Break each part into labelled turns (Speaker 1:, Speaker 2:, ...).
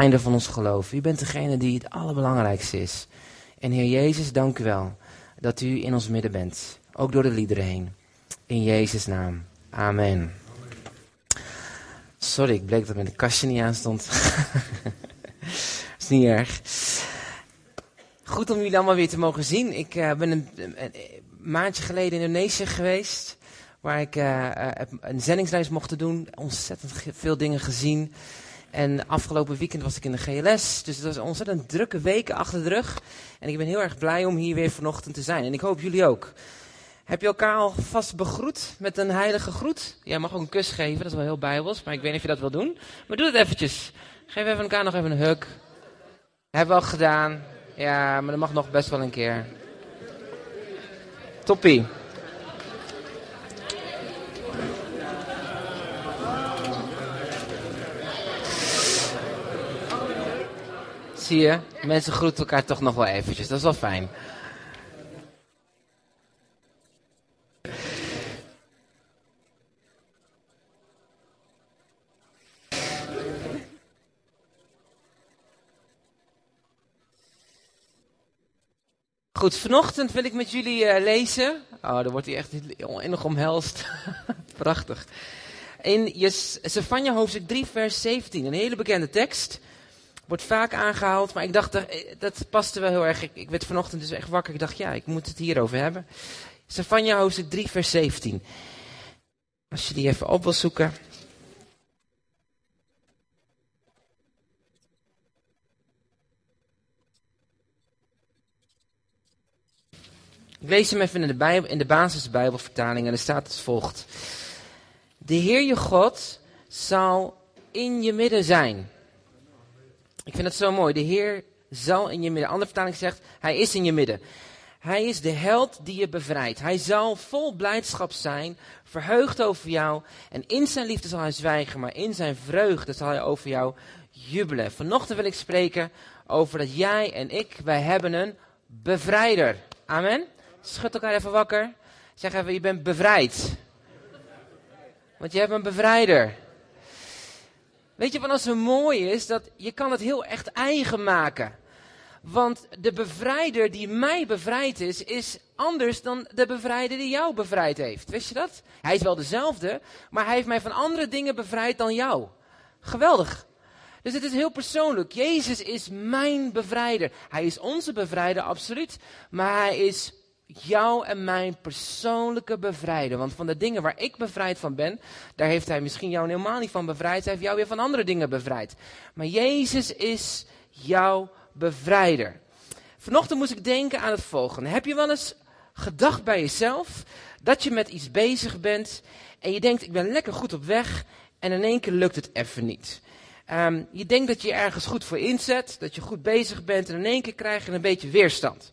Speaker 1: einde van ons geloof. U bent degene die het allerbelangrijkste is. En Heer Jezus, dank u wel dat u in ons midden bent. Ook door de liederen heen. In Jezus' naam. Amen. Sorry, ik bleek dat mijn kastje niet aan stond. is niet erg. Goed om jullie allemaal weer te mogen zien. Ik uh, ben een, maandje geleden in Indonesië geweest. Waar ik uh, een zendingsreis mocht doen. Ontzettend veel dingen gezien. En afgelopen weekend was ik in de GLS. Dus het was een ontzettend drukke weken achter de rug. En ik ben heel erg blij om hier weer vanochtend te zijn. En ik hoop jullie ook. Heb je elkaar al vast begroet met een heilige groet? Jij mag ook een kus geven, dat is wel heel bijbels. Maar ik weet niet of je dat wil doen. Maar doe het eventjes. Geef even elkaar nog even een hug. Hebben we al gedaan. Ja, maar dat mag nog best wel een keer. Toppie. Zie mensen groeten elkaar toch nog wel eventjes. Dat is wel fijn. Goed, vanochtend wil ik met jullie uh, lezen. Oh, daar wordt hij echt enig omhelst. Prachtig. In Sefania hoofdstuk 3, vers 17. Een hele bekende tekst. Wordt vaak aangehaald, maar ik dacht, dat, eh, dat paste wel heel erg. Ik, ik werd vanochtend dus echt wakker. Ik dacht, ja, ik moet het hierover hebben. Sefania hoofdstuk 3, vers 17. Als je die even op wil zoeken. Ik lees hem even in de, Bijbel, in de basisbijbelvertaling en er staat als volgt. De Heer je God zal in je midden zijn. Ik vind het zo mooi. De Heer zal in je midden. Andere vertaling zegt, hij is in je midden. Hij is de held die je bevrijdt. Hij zal vol blijdschap zijn, verheugd over jou. En in zijn liefde zal hij zwijgen, maar in zijn vreugde zal hij over jou jubelen. Vanochtend wil ik spreken over dat jij en ik, wij hebben een bevrijder. Amen. Schud elkaar even wakker. Zeg even, je bent bevrijd. Want je hebt een bevrijder. Weet je wat nou zo mooi is? Dat je kan het heel echt eigen maken. Want de bevrijder die mij bevrijd is, is anders dan de bevrijder die jou bevrijd heeft. Wist je dat? Hij is wel dezelfde, maar hij heeft mij van andere dingen bevrijd dan jou. Geweldig. Dus het is heel persoonlijk. Jezus is mijn bevrijder. Hij is onze bevrijder, absoluut. Maar hij is jou en mijn persoonlijke bevrijden. Want van de dingen waar ik bevrijd van ben, daar heeft hij misschien jou helemaal niet van bevrijd. Hij heeft jou weer van andere dingen bevrijd. Maar Jezus is jouw bevrijder. Vanochtend moest ik denken aan het volgende. Heb je wel eens gedacht bij jezelf dat je met iets bezig bent en je denkt ik ben lekker goed op weg en in één keer lukt het even niet. Um, je denkt dat je ergens goed voor inzet, dat je goed bezig bent en in één keer krijg je een beetje weerstand.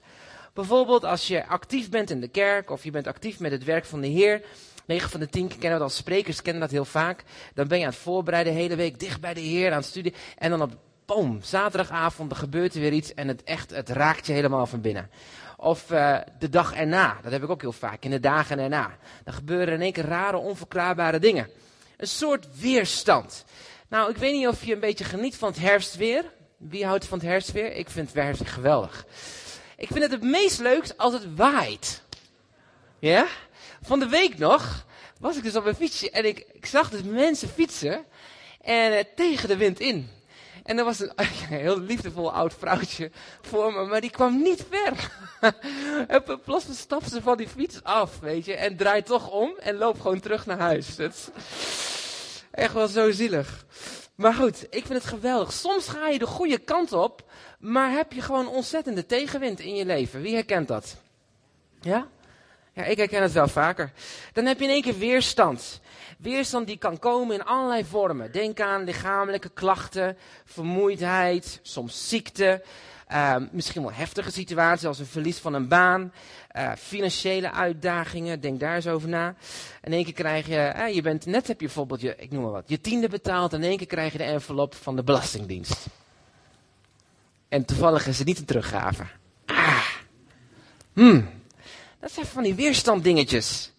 Speaker 1: Bijvoorbeeld als je actief bent in de kerk of je bent actief met het werk van de Heer. 9 van de 10 kennen dat als sprekers, kennen dat heel vaak. Dan ben je aan het voorbereiden, de hele week dicht bij de Heer, aan het studie. En dan op, boom, zaterdagavond, er gebeurt er weer iets en het echt, het raakt je helemaal van binnen. Of uh, de dag erna, dat heb ik ook heel vaak, in de dagen erna. Dan gebeuren in één keer rare, onverklaarbare dingen. Een soort weerstand. Nou, ik weet niet of je een beetje geniet van het herfstweer. Wie houdt van het herfstweer? Ik vind het herfst geweldig. Ik vind het het meest leukst als het waait. Ja? Van de week nog was ik dus op mijn fietsje en ik, ik zag dus mensen fietsen en uh, tegen de wind in. En er was een, een heel liefdevol oud vrouwtje voor me, maar die kwam niet ver. en plots stapt ze van die fiets af, weet je, en draait toch om en loopt gewoon terug naar huis. Dat is echt wel zo zielig. Maar goed, ik vind het geweldig. Soms ga je de goede kant op maar heb je gewoon ontzettende tegenwind in je leven? Wie herkent dat? Ja? Ja, ik herken het wel vaker. Dan heb je in één keer weerstand. Weerstand die kan komen in allerlei vormen. Denk aan lichamelijke klachten, vermoeidheid, soms ziekte. Uh, misschien wel heftige situaties als een verlies van een baan. Uh, financiële uitdagingen, denk daar eens over na. In één keer krijg je, uh, je bent, net heb je bijvoorbeeld, je, ik noem maar wat, je tiende betaald. En in één keer krijg je de envelop van de Belastingdienst. En toevallig is het niet een teruggave. Ah. Hmm. Dat zijn van die weerstanddingetjes.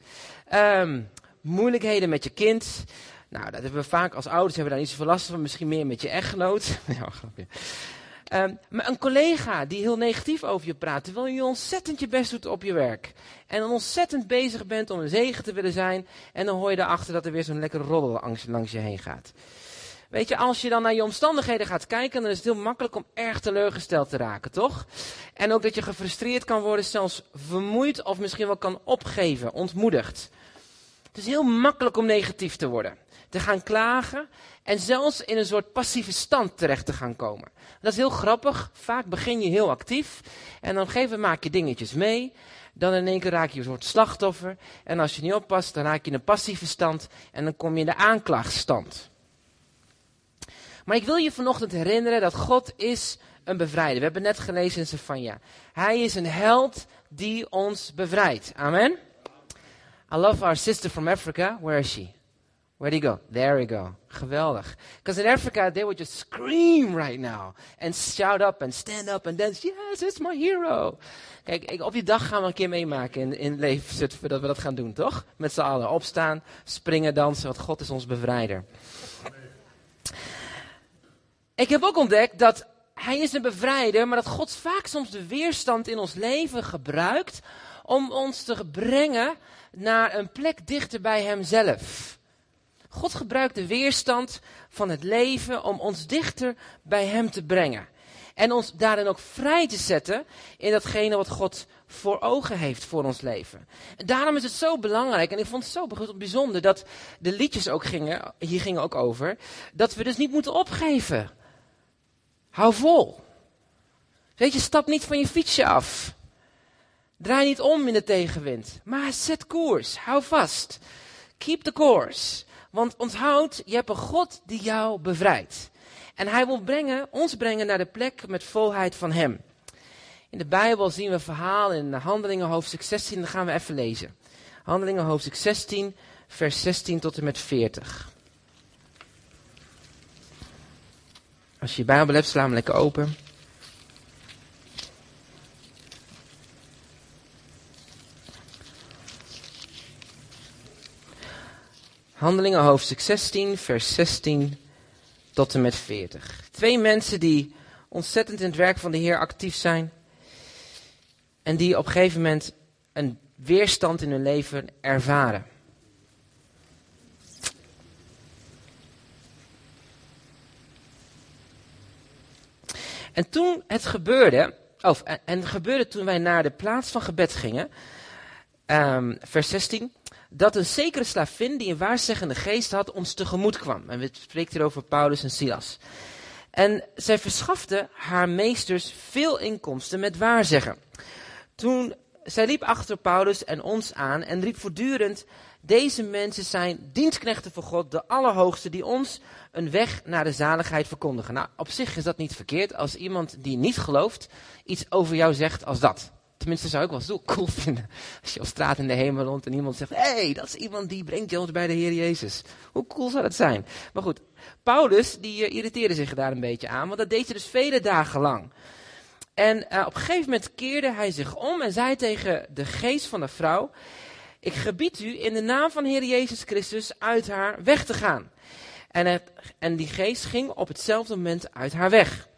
Speaker 1: Um, moeilijkheden met je kind. Nou, dat hebben we vaak als ouders hebben daar niet zoveel last van. Misschien meer met je echtgenoot. ja, grapje. Ehm, maar een collega die heel negatief over je praat, terwijl je ontzettend je best doet op je werk. En dan ontzettend bezig bent om een zegen te willen zijn. En dan hoor je erachter dat er weer zo'n lekkere roddel langs je heen gaat. Weet je, als je dan naar je omstandigheden gaat kijken, dan is het heel makkelijk om erg teleurgesteld te raken, toch? En ook dat je gefrustreerd kan worden, zelfs vermoeid of misschien wel kan opgeven, ontmoedigd. Het is heel makkelijk om negatief te worden, te gaan klagen en zelfs in een soort passieve stand terecht te gaan komen. Dat is heel grappig. Vaak begin je heel actief en dan op maak je dingetjes mee. Dan in één keer raak je een soort slachtoffer. En als je niet oppast, dan raak je in een passieve stand en dan kom je in de aanklaagstand. Maar ik wil je vanochtend herinneren dat God is een bevrijder. We hebben net gelezen in Sefania. Hij is een held die ons bevrijdt. Amen. I love our sister from Africa. Where is she? Where'd he go? There we go. Geweldig. Because in Africa, they would just scream right now. And shout up and stand up and dance. Yes, it's my hero. Kijk, op die dag gaan we een keer meemaken in, in leven dat we dat gaan doen, toch? Met z'n allen. Opstaan, springen, dansen, want God is ons bevrijder. Ik heb ook ontdekt dat hij is een bevrijder, maar dat God vaak soms de weerstand in ons leven gebruikt om ons te brengen naar een plek dichter bij hemzelf. God gebruikt de weerstand van het leven om ons dichter bij hem te brengen. En ons daarin ook vrij te zetten in datgene wat God voor ogen heeft voor ons leven. En daarom is het zo belangrijk, en ik vond het zo bijzonder dat de liedjes ook gingen, hier gingen ook over, dat we dus niet moeten opgeven. Hou vol. Weet je, stap niet van je fietsje af. Draai niet om in de tegenwind. Maar zet koers. Hou vast. Keep the course. Want onthoud, je hebt een God die jou bevrijdt. En hij wil brengen, ons brengen naar de plek met volheid van hem. In de Bijbel zien we verhaal in Handelingen hoofdstuk 16. Dat gaan we even lezen. Handelingen hoofdstuk 16, vers 16 tot en met 40. Als je je Bijbel hebt, sla hem lekker open. Handelingen hoofdstuk 16, vers 16 tot en met 40. Twee mensen die ontzettend in het werk van de Heer actief zijn. En die op een gegeven moment een weerstand in hun leven ervaren. En toen het gebeurde, of, en het gebeurde toen wij naar de plaats van gebed gingen, um, vers 16, dat een zekere slavin die een waarzeggende geest had ons tegemoet kwam. En we spreken hier over Paulus en Silas. En zij verschafte haar meesters veel inkomsten met waarzeggen. Toen, zij liep achter Paulus en ons aan en riep voortdurend, deze mensen zijn dienstknechten voor God, de Allerhoogste, die ons een weg naar de zaligheid verkondigen. Nou, op zich is dat niet verkeerd als iemand die niet gelooft iets over jou zegt als dat. Tenminste, zou ik wel zo cool vinden. Als je op straat in de hemel rond en iemand zegt: hey, dat is iemand die brengt je ons bij de Heer Jezus. Hoe cool zou dat zijn? Maar goed, Paulus die uh, irriteerde zich daar een beetje aan, want dat deed hij dus vele dagen lang. En uh, op een gegeven moment keerde hij zich om en zei tegen de geest van de vrouw: Ik gebied u in de naam van Heer Jezus Christus uit haar weg te gaan. En, en die geest ging op hetzelfde moment uit haar weg.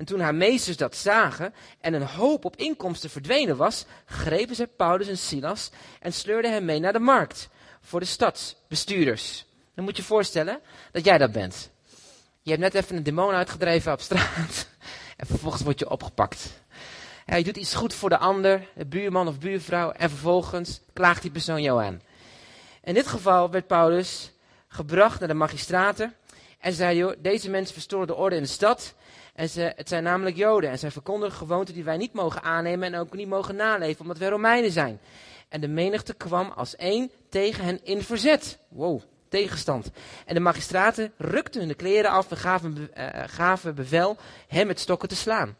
Speaker 1: En toen haar meesters dat zagen en een hoop op inkomsten verdwenen was, grepen ze Paulus en Silas en sleurden hem mee naar de markt voor de stadsbestuurders. Dan moet je voorstellen dat jij dat bent. Je hebt net even een demon uitgedreven op straat en vervolgens word je opgepakt. Ja, je doet iets goed voor de ander, de buurman of buurvrouw, en vervolgens klaagt die persoon jou aan. In dit geval werd Paulus gebracht naar de magistraten en zei, deze mensen verstoren de orde in de stad en ze, het zijn namelijk Joden en zij verkondigen gewoonten die wij niet mogen aannemen en ook niet mogen naleven, omdat wij Romeinen zijn. En de menigte kwam als één tegen hen in verzet. Wow, tegenstand. En de magistraten rukten hun kleren af en gaven, uh, gaven bevel hem met stokken te slaan.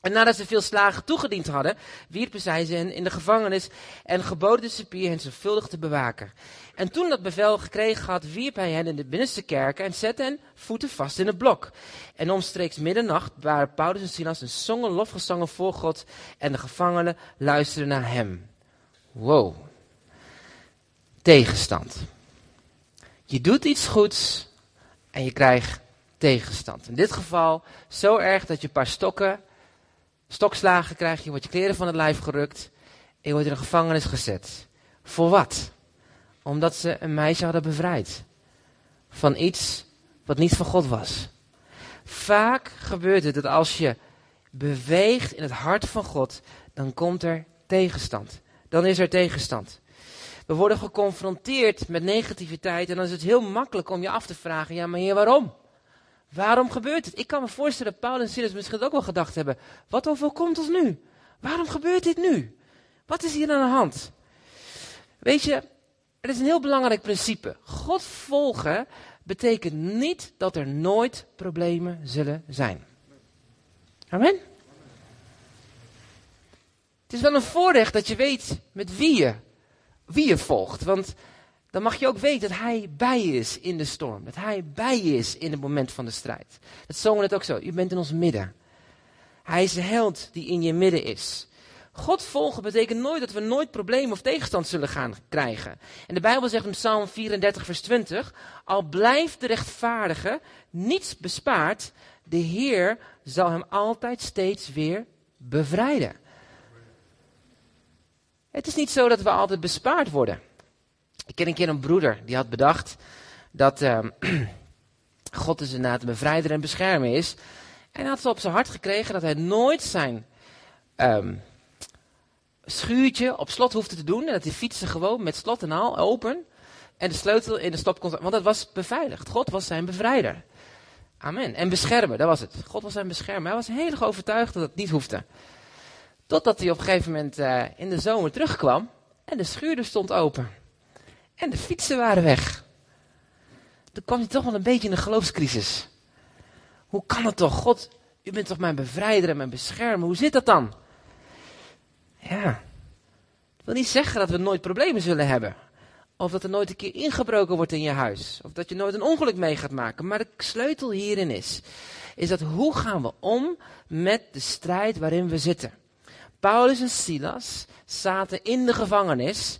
Speaker 1: En nadat ze veel slagen toegediend hadden, wierpen zij ze hen in de gevangenis en geboden de cipier hen zorgvuldig te bewaken. En toen dat bevel gekregen had, wierp hij hen in de binnenste kerken en zette hen voeten vast in het blok. En omstreeks middernacht waren Paulus en Silas en zongen lofgezangen voor God en de gevangenen luisterden naar hem. Wow. Tegenstand. Je doet iets goeds en je krijgt tegenstand. In dit geval zo erg dat je een paar stokken, stokslagen krijgt, je wordt je kleren van het lijf gerukt en je wordt in een gevangenis gezet. Voor wat? Omdat ze een meisje hadden bevrijd van iets wat niet van God was. Vaak gebeurt het dat als je beweegt in het hart van God, dan komt er tegenstand. Dan is er tegenstand. We worden geconfronteerd met negativiteit en dan is het heel makkelijk om je af te vragen, ja maar heer waarom? Waarom gebeurt het? Ik kan me voorstellen dat Paul en Silas misschien ook wel gedacht hebben, wat overkomt ons nu? Waarom gebeurt dit nu? Wat is hier aan de hand? Weet je, er is een heel belangrijk principe. God volgen betekent niet dat er nooit problemen zullen zijn. Amen. Het is wel een voorrecht dat je weet met wie je, wie je volgt. Want dan mag je ook weten dat hij bij je is in de storm. Dat hij bij je is in het moment van de strijd. Dat zongen het ook zo. U bent in ons midden. Hij is de held die in je midden is. God volgen betekent nooit dat we nooit problemen of tegenstand zullen gaan krijgen. En de Bijbel zegt in Psalm 34, vers 20: Al blijft de rechtvaardige niets bespaard, de Heer zal hem altijd steeds weer bevrijden. Het is niet zo dat we altijd bespaard worden. Ik ken een keer een broeder die had bedacht dat uh, God dus inderdaad een bevrijder en beschermer is. En hij had zo op zijn hart gekregen dat hij nooit zijn um, schuurtje op slot hoefde te doen. En dat hij fietsen gewoon met slot en al open. En de sleutel in de stop kon. Want dat was beveiligd. God was zijn bevrijder. Amen. En beschermer, dat was het. God was zijn beschermer. Hij was heel erg overtuigd dat het niet hoefde. Totdat hij op een gegeven moment uh, in de zomer terugkwam. En de schuur stond open. En de fietsen waren weg. Toen kwam hij toch wel een beetje in een geloofscrisis. Hoe kan het toch? God, u bent toch mijn bevrijder en mijn beschermer. Hoe zit dat dan? Ja. Dat wil niet zeggen dat we nooit problemen zullen hebben. Of dat er nooit een keer ingebroken wordt in je huis. Of dat je nooit een ongeluk mee gaat maken. Maar de sleutel hierin is, is dat hoe gaan we om met de strijd waarin we zitten. Paulus en Silas zaten in de gevangenis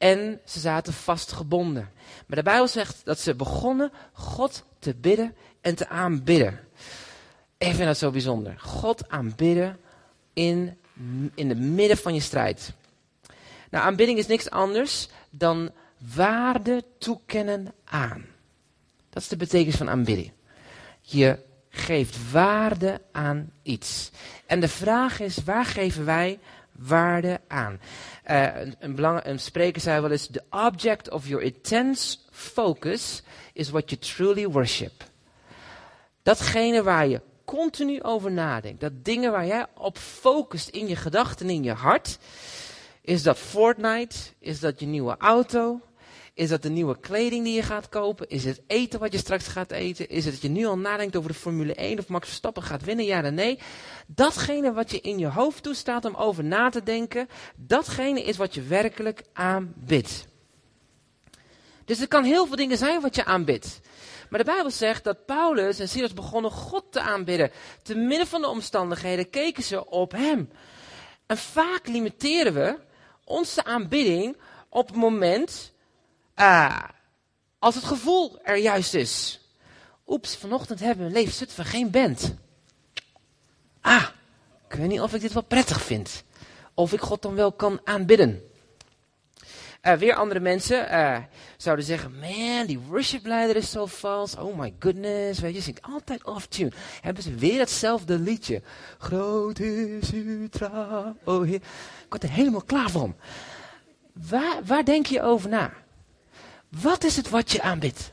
Speaker 1: en ze zaten vastgebonden. Maar de Bijbel zegt dat ze begonnen God te bidden en te aanbidden. Ik vind dat zo bijzonder. God aanbidden in, in het midden van je strijd. Nou, aanbidding is niks anders dan waarde toekennen aan. Dat is de betekenis van aanbidding. Je geeft waarde aan iets. En de vraag is, waar geven wij waarde aan? Uh, een, een, een spreker zei wel eens, the object of your intense focus is what you truly worship. Datgene waar je continu over nadenkt, dat dingen waar jij op focust in je gedachten, in je hart, is dat Fortnite, is dat je nieuwe auto, is dat de nieuwe kleding die je gaat kopen? Is het eten wat je straks gaat eten? Is het dat je nu al nadenkt over de Formule 1 of Max Verstappen gaat winnen? Ja en nee. Datgene wat je in je hoofd toestaat om over na te denken, datgene is wat je werkelijk aanbidt. Dus er kan heel veel dingen zijn wat je aanbidt. Maar de Bijbel zegt dat Paulus en Silas begonnen God te aanbidden. Te midden van de omstandigheden keken ze op hem. En vaak limiteren we onze aanbidding op het moment uh, als het gevoel er juist is. Oeps, vanochtend hebben we Leef Zutphen geen band. Ah, ik weet niet of ik dit wel prettig vind. Of ik God dan wel kan aanbidden. Uh, weer andere mensen uh, zouden zeggen: Man, die worshipleider is zo vals. Oh my goodness. Weet je, zingt altijd off-tune. Hebben ze weer hetzelfde liedje. Groot is uw trouw. Oh. Ik word er helemaal klaar van. Waar, waar denk je over na? Wat is het wat je aanbidt?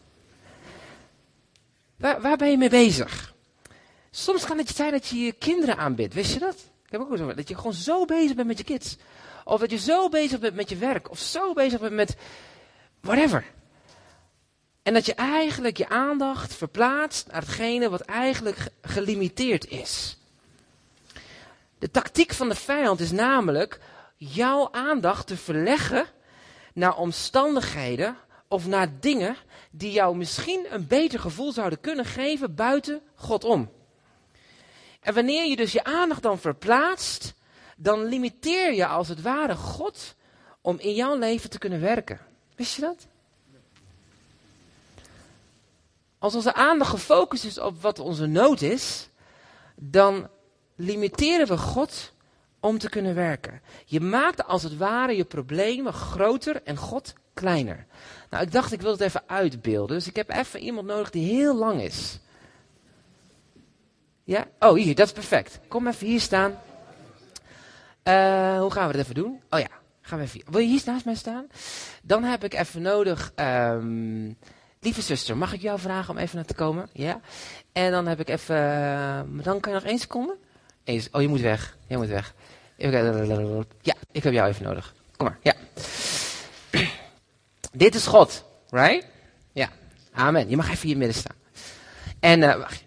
Speaker 1: Waar, waar ben je mee bezig? Soms kan het zijn dat je je kinderen aanbidt. Wist je dat? Ik heb ook zo dat je gewoon zo bezig bent met je kids. Of dat je zo bezig bent met je werk. Of zo bezig bent met whatever. En dat je eigenlijk je aandacht verplaatst naar hetgene wat eigenlijk gelimiteerd is. De tactiek van de vijand is namelijk jouw aandacht te verleggen naar omstandigheden of naar dingen die jou misschien een beter gevoel zouden kunnen geven buiten God om. En wanneer je dus je aandacht dan verplaatst, dan limiteer je als het ware God om in jouw leven te kunnen werken. Wist je dat? als onze aandacht gefocust is op wat onze nood is, dan limiteren we God om te kunnen werken. Je maakt als het ware je problemen groter en God kleiner. Nou, ik dacht ik wil het even uitbeelden, dus ik heb even iemand nodig die heel lang is. Ja? Oh, hier, dat is perfect. Kom even hier staan. Uh, hoe gaan we dat even doen? Oh ja, gaan we even hier. Wil je hier naast mij staan? Dan heb ik even nodig... Um, lieve zuster, mag ik jou vragen om even naar te komen? Ja? En dan heb ik even... Uh, dan kan je nog één seconde? Eens. Oh, je moet weg. Je moet weg. Ja, ik heb jou even nodig. Kom maar, ja. Dit is God, right? Ja, amen. Je mag even hier midden staan. En uh, wacht,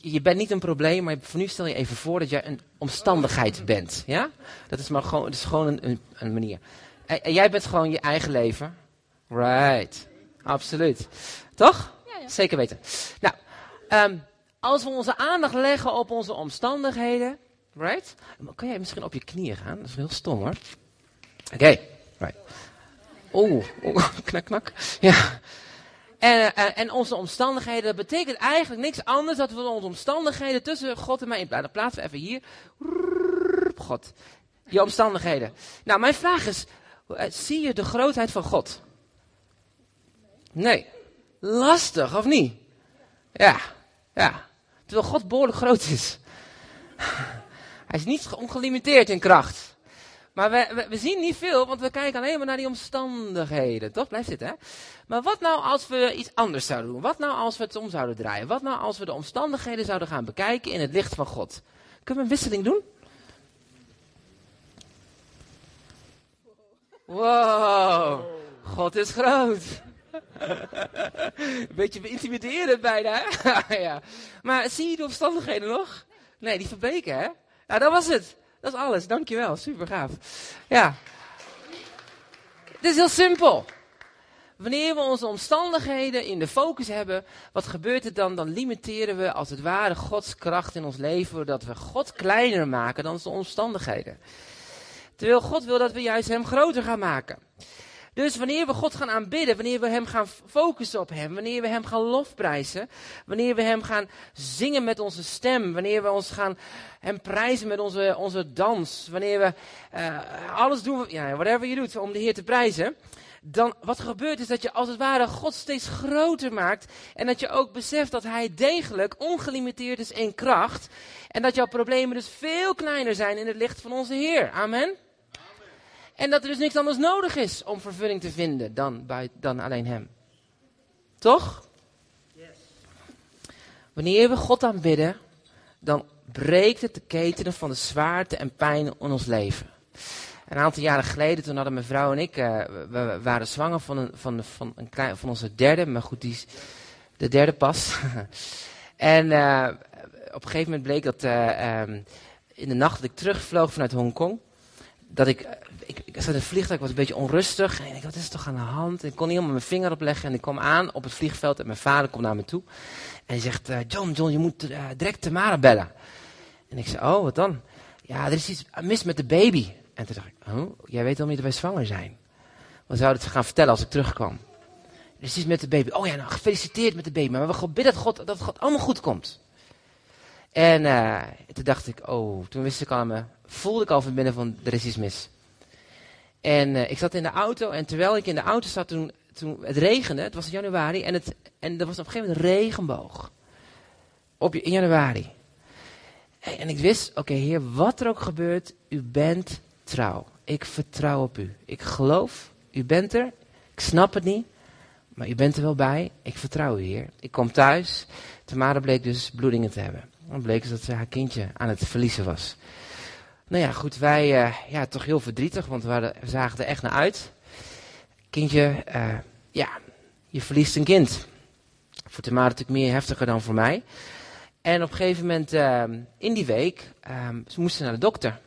Speaker 1: je bent niet een probleem, maar voor nu stel je even voor dat jij een omstandigheid bent. Ja? Dat is maar gewoon, dat is gewoon een, een, manier. En, jij bent gewoon je eigen leven. Right. Absoluut. Toch? Ja, ja. Zeker weten. Nou, um, als we onze aandacht leggen op onze omstandigheden, right? Kan jij misschien op je knieën gaan? Dat is heel stom hoor. Oké, okay. right. Oeh, knak, knak. Ja. En, en, en, onze omstandigheden, dat betekent eigenlijk niks anders dan we onze omstandigheden tussen God en mij in plaatsen. Dan plaatsen we even hier. God. Je omstandigheden. Nou, mijn vraag is, eh, zie je de grootheid van God? Nee. Lastig, of niet? Ja, ja. Terwijl God behoorlijk groot is. Hij is niet ongelimiteerd in kracht. Maar we, we, zien niet veel, want we kijken alleen maar naar die omstandigheden. Toch? Blijf zitten, hè? Maar wat nou als we iets anders zouden doen? Wat nou als we het om zouden draaien? Wat nou als we de omstandigheden zouden gaan bekijken in het licht van God? Kunnen we een wisseling doen? Wow, God is groot. Een beetje intimiderend bijna, hè? ja. Maar zie je de omstandigheden nog? Nee, die verbreken, hè? Nou, dat was het. Dat is alles. Dankjewel. Super gaaf. Ja. Het is heel simpel. Wanneer we onze omstandigheden in de focus hebben, wat gebeurt er dan? Dan limiteren we als het ware Gods kracht in ons leven, doordat we God kleiner maken dan zijn omstandigheden. Terwijl God wil dat we juist Hem groter gaan maken. Dus wanneer we God gaan aanbidden, wanneer we Hem gaan focussen op Hem, wanneer we Hem gaan lofprijzen, wanneer we Hem gaan zingen met onze stem, wanneer we ons gaan Hem prijzen met onze, onze dans, wanneer we uh, alles doen, ja, whatever je doet om de Heer te prijzen, dan wat gebeurt is dat je als het ware God steeds groter maakt en dat je ook beseft dat Hij degelijk ongelimiteerd is in kracht en dat jouw problemen dus veel kleiner zijn in het licht van onze Heer. Amen. En dat er dus niks anders nodig is om vervulling te vinden dan, bij, dan alleen Hem. Toch? Wanneer we God aanbidden, dan breekt het de ketenen van de zwaarte en pijn in ons leven. Een aantal jaren geleden, toen hadden mijn vrouw en ik, uh, we waren zwanger van, een, van, van, een klein, van onze derde, maar goed, die is de derde pas. en uh, op een gegeven moment bleek dat uh, um, in de nacht dat ik terugvloog vanuit Hongkong, dat ik ik, ik zat in het vliegtuig, ik was een beetje onrustig. En ik dacht, wat is toch aan de hand? En ik kon niet helemaal mijn vinger opleggen. En ik kwam aan op het vliegveld en mijn vader komt naar me toe. En hij zegt, uh, John, John, je moet uh, direct Tamara bellen. En ik zei, oh, wat dan? Ja, er is iets mis met de baby. En toen dacht ik, oh, jij weet al niet dat wij zwanger zijn. Wat zouden het gaan vertellen als ik terugkwam? Er is iets met de baby. Oh ja, nou, gefeliciteerd met de baby. Maar we bidden dat God, dat God allemaal goed komt. En toen dacht ik, oh, toen wist ik al voelde ik al van binnen van, er is iets mis. En uh, ik zat in de auto en terwijl ik in de auto zat, toen, toen het regende, het was januari, en, het, en er was op een gegeven moment regenboog. Op, in januari. En ik wist, oké heer, wat er ook gebeurt, u bent trouw. Ik vertrouw op u. Ik geloof, u bent er. Ik snap het niet, maar u bent er wel bij. Ik vertrouw u, heer. Ik kom thuis. Tamara bleek dus bloedingen te hebben. Dan bleek dus dat ze haar kindje aan het verliezen was. Nou ja, goed, wij, uh, ja, toch heel verdrietig, want we, zagen er echt naar uit. Kindje, uh, ja, je verliest een kind. Voor Tamara natuurlijk meer heftiger dan voor mij. En op een gegeven moment, uh, in die week, ze moesten naar de dokter.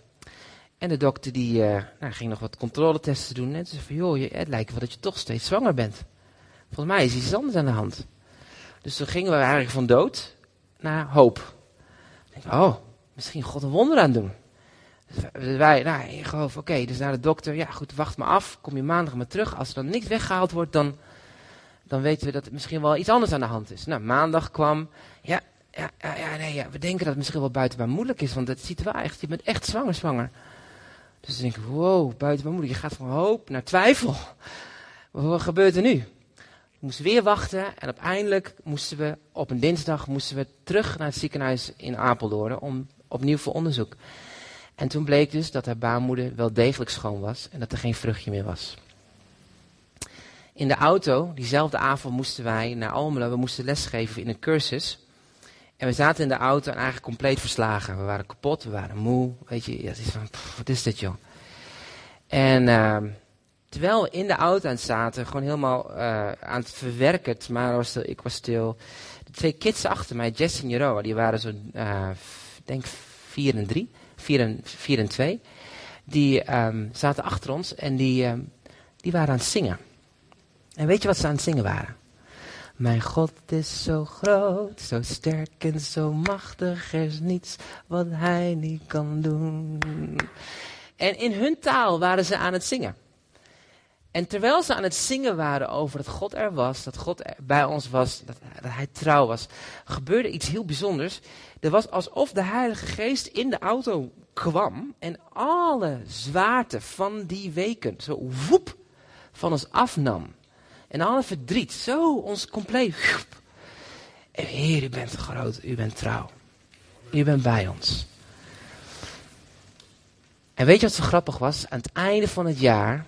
Speaker 1: En de dokter die nou, ging nog wat controletesten doen. En ze zei van, joh, het lijkt wel dat je toch steeds zwanger bent. Volgens mij is iets anders aan de hand. Dus toen gingen we eigenlijk van dood naar hoop. Ik oh, misschien God een wonder aan doen. Dus wij, nou, ik geloof, oké, dus naar de dokter, ja goed, wacht maar af, kom je maandag maar terug. Als er dan niks weggehaald wordt, dan, dan weten we dat er misschien wel iets anders aan de hand is. Nou, maandag kwam, ja, ja, ja, nee, ja, we denken dat het misschien wel buitenbaar moeilijk is, want het ziet wel echt, je bent echt zwanger, zwanger. Dus dan denk ik, wow, buitenbaar moeilijk, je gaat van hoop naar twijfel. Wat gebeurt er nu? We moesten weer wachten en uiteindelijk moesten we op een dinsdag moesten we terug naar het ziekenhuis in Apeldoorn om opnieuw voor onderzoek. En toen bleek dus dat haar baarmoeder wel degelijk schoon was en dat er geen vruchtje meer was. In de auto, diezelfde avond moesten wij naar Almelo, we moesten lesgeven in een cursus. En we zaten in de auto en eigenlijk compleet verslagen. We waren kapot, we waren moe, weet je, ja, het is van, wat is dit joh. En uh, terwijl we in de auto aan zaten, gewoon helemaal uh, aan het verwerken, maar ik was stil. De twee kids achter mij, Jess en Jeroen, die waren zo, uh, denk vier en drie, vier en, vier en twee. Die um, zaten achter ons en die, um, die waren aan het zingen. En weet je wat ze aan het zingen waren? Mijn God is zo groot, zo sterk en zo machtig, er is niets wat hij niet kan doen. En in hun taal waren ze aan het zingen. En terwijl ze aan het zingen waren over dat God er was, dat God bij ons was, dat, dat hij trouw was, gebeurde iets heel bijzonders. Er was alsof de Heilige Geest in de auto kwam en alle zwaarte van die weken zo woep van ons afnam. En alle verdriet, zo ons compleet. En Heer, u bent groot, u bent trouw. U bent bij ons. En weet je wat zo grappig was? Aan het einde van het jaar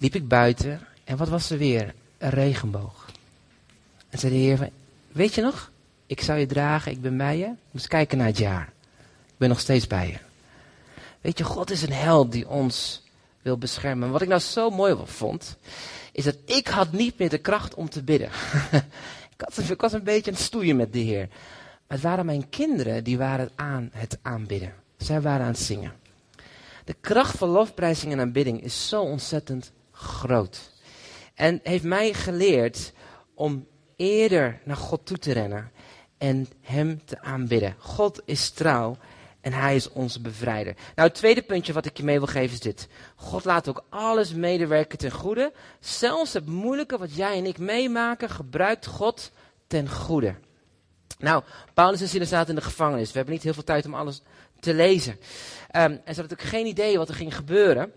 Speaker 1: liep ik buiten en wat was er weer? Een regenboog. En zei de Heer, weet je nog? Ik zou je dragen, ik ben bij je. Moest kijken naar het jaar. Ik ben nog steeds bij je. Weet je, God is een held die ons wil beschermen. Wat ik nou zo mooi vond, is dat ik had niet meer de kracht om te bidden. ik, had, ik was een beetje aan het stoeien met de Heer. Maar het waren mijn kinderen die waren aan het aanbidden. Zij waren aan het zingen. De kracht van lofprijzing en aanbidding is zo ontzettend groot. En heeft mij geleerd om eerder naar God toe te rennen en Hem te aanbidden. God is trouw en hij is onze bevrijder. Nou, het tweede puntje wat ik je mee wil geven is dit. God laat ook alles medewerken ten goede. Zelfs het moeilijke wat jij en ik meemaken, gebruikt God ten goede. Nou, Paulus en Silas zaten in de gevangenis. We hebben niet heel veel tijd om alles te lezen. Um, en ze hadden ook geen idee wat er ging gebeuren.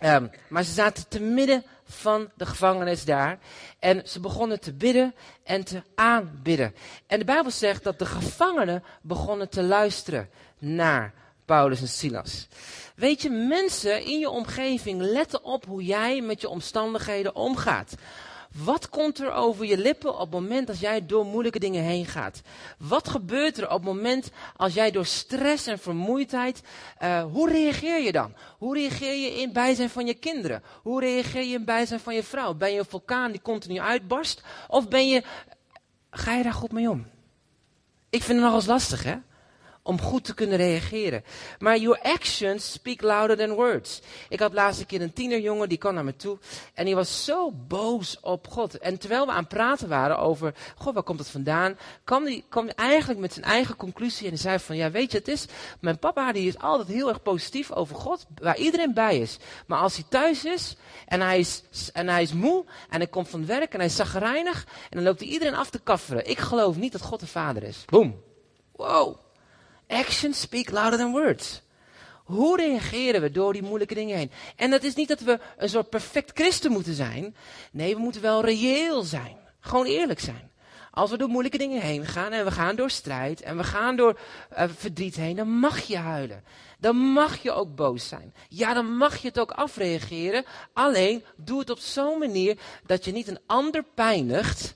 Speaker 1: Um, maar ze zaten te midden van de gevangenis daar. En ze begonnen te bidden en te aanbidden. En de Bijbel zegt dat de gevangenen begonnen te luisteren naar Paulus en Silas. Weet je, mensen in je omgeving letten op hoe jij met je omstandigheden omgaat. Wat komt er over je lippen op het moment dat jij door moeilijke dingen heen gaat? Wat gebeurt er op het moment als jij door stress en vermoeidheid, uh, hoe reageer je dan? Hoe reageer je in bijzijn van je kinderen? Hoe reageer je in bijzijn van je vrouw? Ben je een vulkaan die continu uitbarst? Of ben je, ga je daar goed mee om? Ik vind het nog eens lastig, hè? Om goed te kunnen reageren. Maar your actions speak louder than words. Ik had laatst een keer een tienerjongen, die kwam naar me toe. En die was zo boos op God. En terwijl we aan het praten waren over, God, waar komt het vandaan? Kwam hij kwam eigenlijk met zijn eigen conclusie. En hij zei van, ja, weet je, het is, mijn papa die is altijd heel erg positief over God, waar iedereen bij is. Maar als hij thuis is, en hij is, en hij is moe, en hij komt van werk, en hij is zagrijnig, en dan loopt hij iedereen af te kafferen. Ik geloof niet dat God de vader is. Boom. Wow. Actions speak louder than words. Hoe reageren we door die moeilijke dingen heen? En dat is niet dat we een soort perfect christen moeten zijn. Nee, we moeten wel reëel zijn. Gewoon eerlijk zijn. Als we door moeilijke dingen heen gaan en we gaan door strijd en we gaan door uh, verdriet heen, dan mag je huilen. Dan mag je ook boos zijn. Ja, dan mag je het ook afreageren. Alleen doe het op zo'n manier dat je niet een ander pijnigt,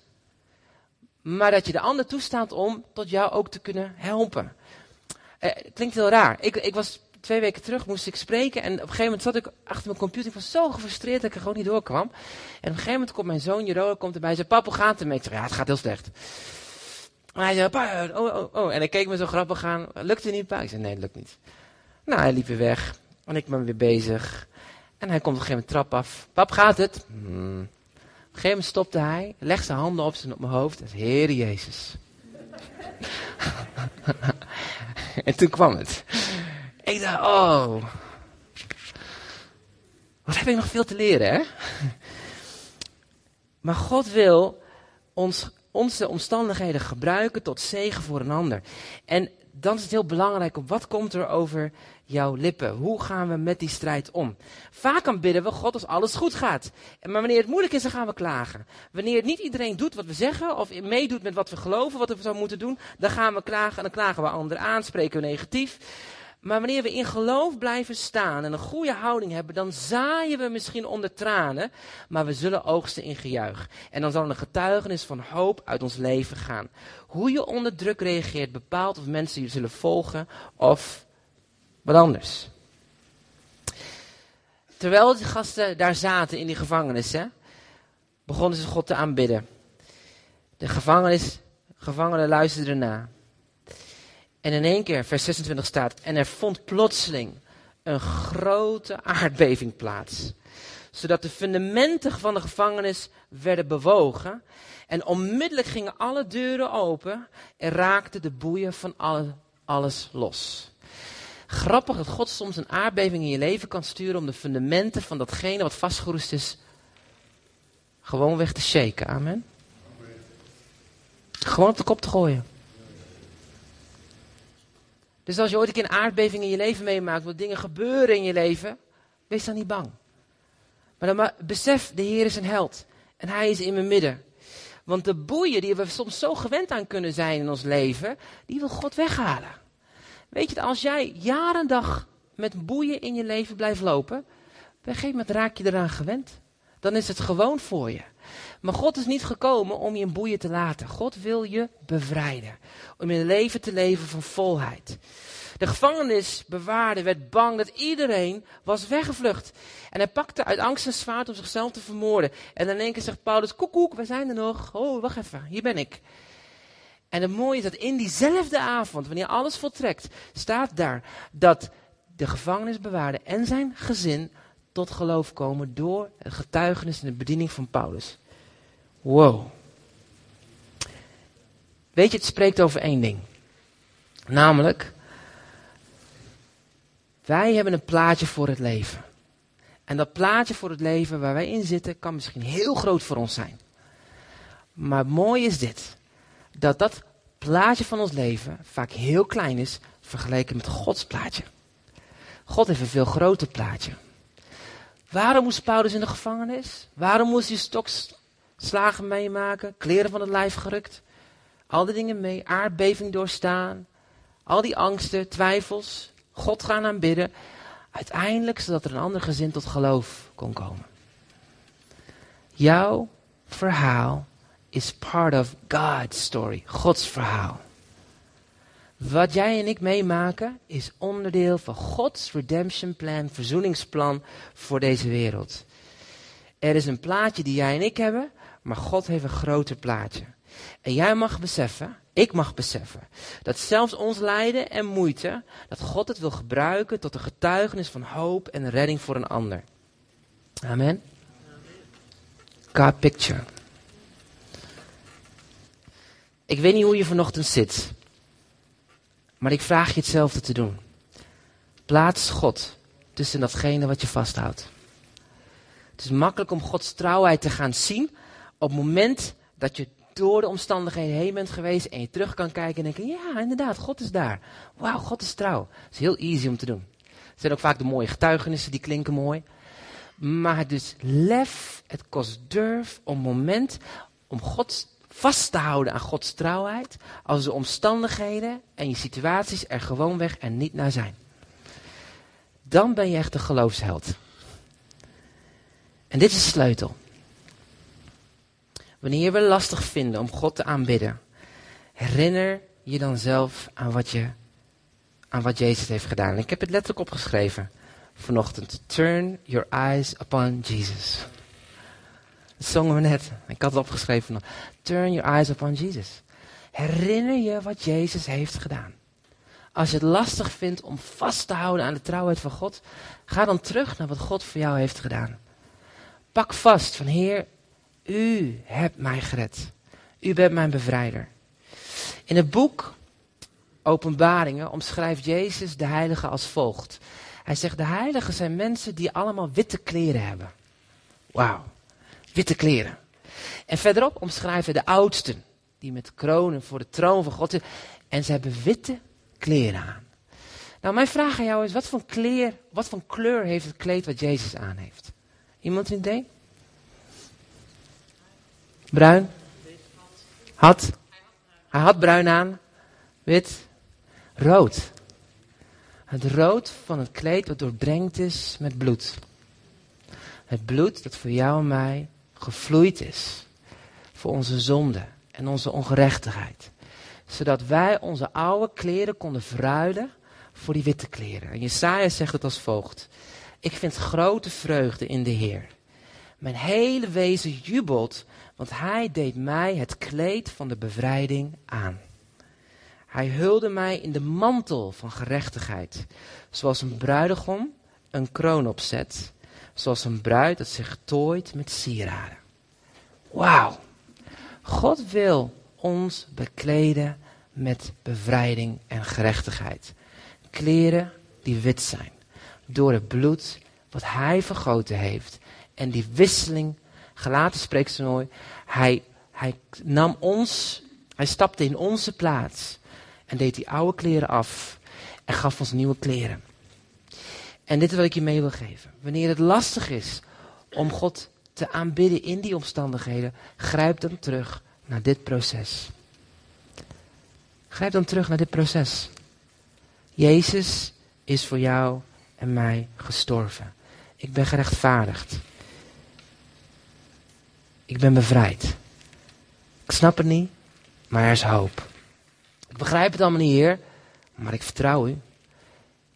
Speaker 1: maar dat je de ander toestaat om tot jou ook te kunnen helpen. Uh, klinkt heel raar. Ik, ik was twee weken terug, moest ik spreken. En op een gegeven moment zat ik achter mijn computer. Ik was zo gefrustreerd dat ik er gewoon niet doorkwam. En op een gegeven moment komt mijn zoon Jeroen komt erbij en zei, papa, gaat het ermee? Ik zei, ja, het gaat heel slecht. En hij zei, oh, oh, oh. En hij keek me zo grappig aan. Lukt het niet, pa? Ik zei, nee, het lukt niet. Nou, hij liep weer weg. En ik ben weer bezig. En hij komt op een gegeven moment trap af. Pap, gaat het? Hmm. Op een gegeven moment stopte hij, legde zijn handen op, zijn, op mijn hoofd. En zei, Heer Jezus. en toen kwam het. Ik dacht, oh. Wat heb ik nog veel te leren, hè? Maar God wil ons, onze omstandigheden gebruiken tot zegen voor een ander. En dan is het heel belangrijk om wat komt er over jouw lippen? Hoe gaan we met die strijd om? Vaak aanbidden we God als alles goed gaat. Maar wanneer het moeilijk is, dan gaan we klagen. Wanneer niet iedereen doet wat we zeggen of meedoet met wat we geloven, wat we zouden moeten doen, dan gaan we klagen en dan klagen we anderen aan, spreken we negatief. Maar wanneer we in geloof blijven staan en een goede houding hebben, dan zaaien we misschien onder tranen, maar we zullen oogsten in gejuich. En dan zal een getuigenis van hoop uit ons leven gaan. Hoe je onder druk reageert bepaalt of mensen je zullen volgen of wat anders. Terwijl die gasten daar zaten in die gevangenis, hè, begonnen ze God te aanbidden. De gevangenis, gevangenen luisterden ernaar. En in één keer, vers 26 staat, en er vond plotseling een grote aardbeving plaats. Zodat de fundamenten van de gevangenis werden bewogen. En onmiddellijk gingen alle deuren open en raakten de boeien van alle, alles los. Grappig dat God soms een aardbeving in je leven kan sturen om de fundamenten van datgene wat vastgeroest is, gewoon weg te shaken. Amen. Gewoon op de kop te gooien. Dus als je ooit een keer een aardbeving in je leven meemaakt, wat dingen gebeuren in je leven, wees dan niet bang. Maar dan besef, de Heer is een held. En Hij is in mijn midden. Want de boeien die we soms zo gewend aan kunnen zijn in ons leven, die wil God weghalen. Weet je, als jij jaren dag met boeien in je leven blijft lopen, op een gegeven moment raak je eraan gewend. Dan is het gewoon voor je. Maar God is niet gekomen om je in boeien te laten. God wil je bevrijden. Om een leven te leven van volheid. De gevangenisbewaarder werd bang dat iedereen was weggevlucht. En hij pakte uit angst een zwaard om zichzelf te vermoorden. En in één keer zegt Paulus, koek koek, wij zijn er nog. Oh, wacht even, hier ben ik. En het mooie is dat in diezelfde avond, wanneer alles voltrekt, staat daar dat de gevangenisbewaarder en zijn gezin tot geloof komen door het getuigenis en de bediening van Paulus. Wow. Weet je, het spreekt over één ding. Namelijk, wij hebben een plaatje voor het leven. En dat plaatje voor het leven waar wij in zitten kan misschien heel groot voor ons zijn. Maar mooi is dit. Dat dat plaatje van ons leven vaak heel klein is vergeleken met Gods plaatje. God heeft een veel groter plaatje. Waarom moest Paulus in de gevangenis? Waarom moest hij stokslagen meemaken? Kleren van het lijf gerukt? Al die dingen mee, aardbeving doorstaan. Al die angsten, twijfels. God gaan aanbidden. Uiteindelijk zodat er een ander gezin tot geloof kon komen. Jouw verhaal is part of God's story. Gods verhaal. Wat jij en ik meemaken is onderdeel van Gods redemption plan, verzoeningsplan voor deze wereld. Er is een plaatje die jij en ik hebben, maar God heeft een groter plaatje. En jij mag beseffen, ik mag beseffen, dat zelfs ons lijden en moeite, dat God het wil gebruiken tot een getuigenis van hoop en redding voor een ander. Amen. God picture. Ik weet niet hoe je vanochtend zit. Maar ik vraag je hetzelfde te doen. Plaats God tussen datgene wat je vasthoudt. Het is makkelijk om Gods trouwheid te gaan zien op het moment dat je door de omstandigheden heen bent geweest en je terug kan kijken en denken, ja inderdaad, God is daar. Wauw, God is trouw. Het is heel easy om te doen. Het zijn ook vaak de mooie getuigenissen, die klinken mooi. Maar dus lef, het kost durf om moment om Gods vast te houden aan Gods trouwheid als de omstandigheden en je situaties er gewoon weg en niet naar zijn. Dan ben je echt een geloofsheld. En dit is de sleutel. Wanneer we lastig vinden om God te aanbidden, herinner je dan zelf aan wat, je, aan wat Jezus heeft gedaan. ik heb het letterlijk opgeschreven vanochtend. Turn your eyes upon Jesus. Dat zongen we net. Ik had het opgeschreven. Turn your eyes upon Jesus. Herinner je wat Jezus heeft gedaan. Als je het lastig vindt om vast te houden aan de trouwheid van God, ga dan terug naar wat God voor jou heeft gedaan. Pak vast van Heer, u hebt mij gered. U bent mijn bevrijder. In het boek Openbaringen omschrijft Jezus de heiligen als volgt. Hij zegt, de heiligen zijn mensen die allemaal witte kleren hebben. Wauw witte kleren. En verderop omschrijven de oudsten, die met kronen voor de troon van God zitten. En ze hebben witte kleren aan. Nou, mijn vraag aan jou is, wat voor, kleer, wat voor kleur heeft het kleed wat Jezus aan heeft? Iemand een idee? Bruin? Had? Hij had bruin aan. Wit? Rood. Het rood van het kleed dat doordrenkt is met bloed. Het bloed dat voor jou en mij gevloeid is. Voor onze zonde en onze ongerechtigheid. Zodat wij onze oude kleren konden verruilen voor die witte kleren. En Jesaja zegt het als volgt. Ik vind grote vreugde in de Heer. Mijn hele wezen jubelt, want hij deed mij het kleed van de bevrijding aan. Hij hulde mij in de mantel van gerechtigheid, zoals een bruidegom een kroon opzet, zoals een bruid dat zich tooit met sieraden. Wauw. God wil ons bekleden met bevrijding en gerechtigheid. Kleren die wit zijn, door het bloed wat hij vergoten heeft. En die wisseling, gelaten spreekt ze nooit, hij, hij nam ons, hij stapte in onze plaats en deed die oude kleren af en gaf ons nieuwe kleren. En dit is wat ik je mee wil geven. Wanneer het lastig is om God te aanbidden in die omstandigheden, grijp dan terug naar dit proces. Grijp dan terug naar dit proces. Jezus is voor jou en mij gestorven. Ik ben gerechtvaardigd. Ik ben bevrijd. Ik snap het niet, maar er is hoop. Ik begrijp het allemaal niet, Heer, maar ik vertrouw u.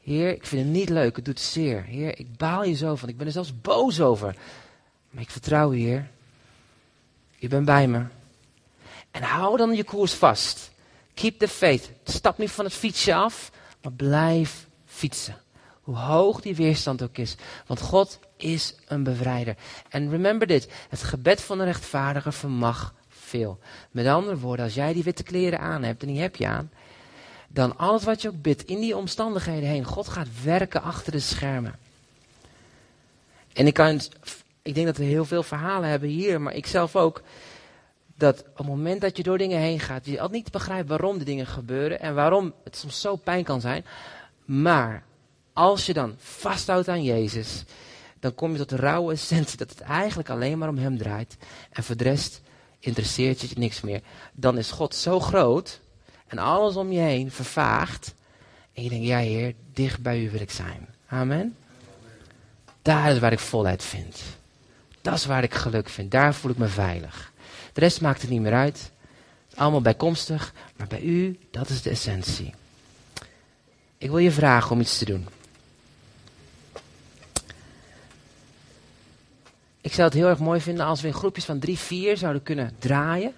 Speaker 1: Heer, ik vind het niet leuk, het doet zeer. Heer, ik baal je zo van, ik ben er zelfs boos over. Maar ik vertrouw u, Heer. U bent bij me. En hou dan je koers vast. Keep the faith. Stap niet van het fietsje af, maar blijf fietsen. Hoe hoog die weerstand ook is. Want God is een bevrijder. En remember dit: het gebed van een rechtvaardige vermag veel. Met andere woorden, als jij die witte kleren aan hebt en die heb je aan, dan alles wat je ook bidt in die omstandigheden heen, God gaat werken achter de schermen. En ik, kan, ik denk dat we heel veel verhalen hebben hier, maar ik zelf ook. Dat op het moment dat je door dingen heen gaat, je altijd niet begrijpt waarom de dingen gebeuren en waarom het soms zo pijn kan zijn. Maar als je dan vasthoudt aan Jezus, dan kom je tot de rauwe essentie dat het eigenlijk alleen maar om Hem draait. En voor de rest interesseert je niks meer. Dan is God zo groot en alles om je heen vervaagt. En je denkt, ja Heer, dicht bij U wil ik zijn. Amen. Daar is waar ik volheid vind. Dat is waar ik geluk vind. Daar voel ik me veilig. De rest maakt het niet meer uit. Allemaal bijkomstig. Maar bij u, dat is de essentie. Ik wil je vragen om iets te doen. Ik zou het heel erg mooi vinden als we in groepjes van drie, vier zouden kunnen draaien.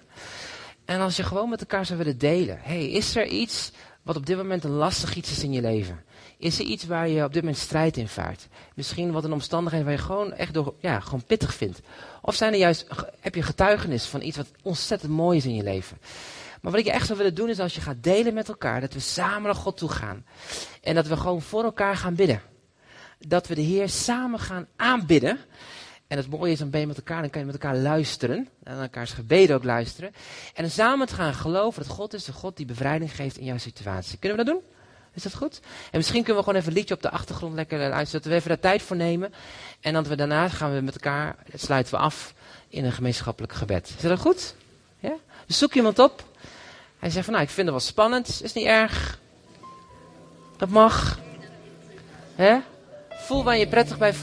Speaker 1: En als je gewoon met elkaar zou willen delen. hey, is er iets wat op dit moment een lastig iets is in je leven? Is er iets waar je op dit moment strijd in vaart? Misschien wat een omstandigheid waar je gewoon echt door, ja, gewoon pittig vindt. Of zijn er juist, heb je getuigenis van iets wat ontzettend mooi is in je leven? Maar wat ik echt zou willen doen is als je gaat delen met elkaar, dat we samen naar God toe gaan. En dat we gewoon voor elkaar gaan bidden. Dat we de Heer samen gaan aanbidden. En het mooie is, dan ben je met elkaar, dan kan je met elkaar luisteren. En elkaars gebeden ook luisteren. En samen te gaan geloven dat God is de God die bevrijding geeft in jouw situatie. Kunnen we dat doen? Is dat goed? En misschien kunnen we gewoon even een liedje op de achtergrond lekker luisteren. Dat we even daar tijd voor nemen. En dat we daarna gaan we met elkaar, sluiten we af in een gemeenschappelijk gebed. Is dat goed? Ja? Dus zoek iemand op. Hij zegt van nou, ik vind het wel spannend. Is niet erg. Dat mag. Hè? Voel waar je prettig bij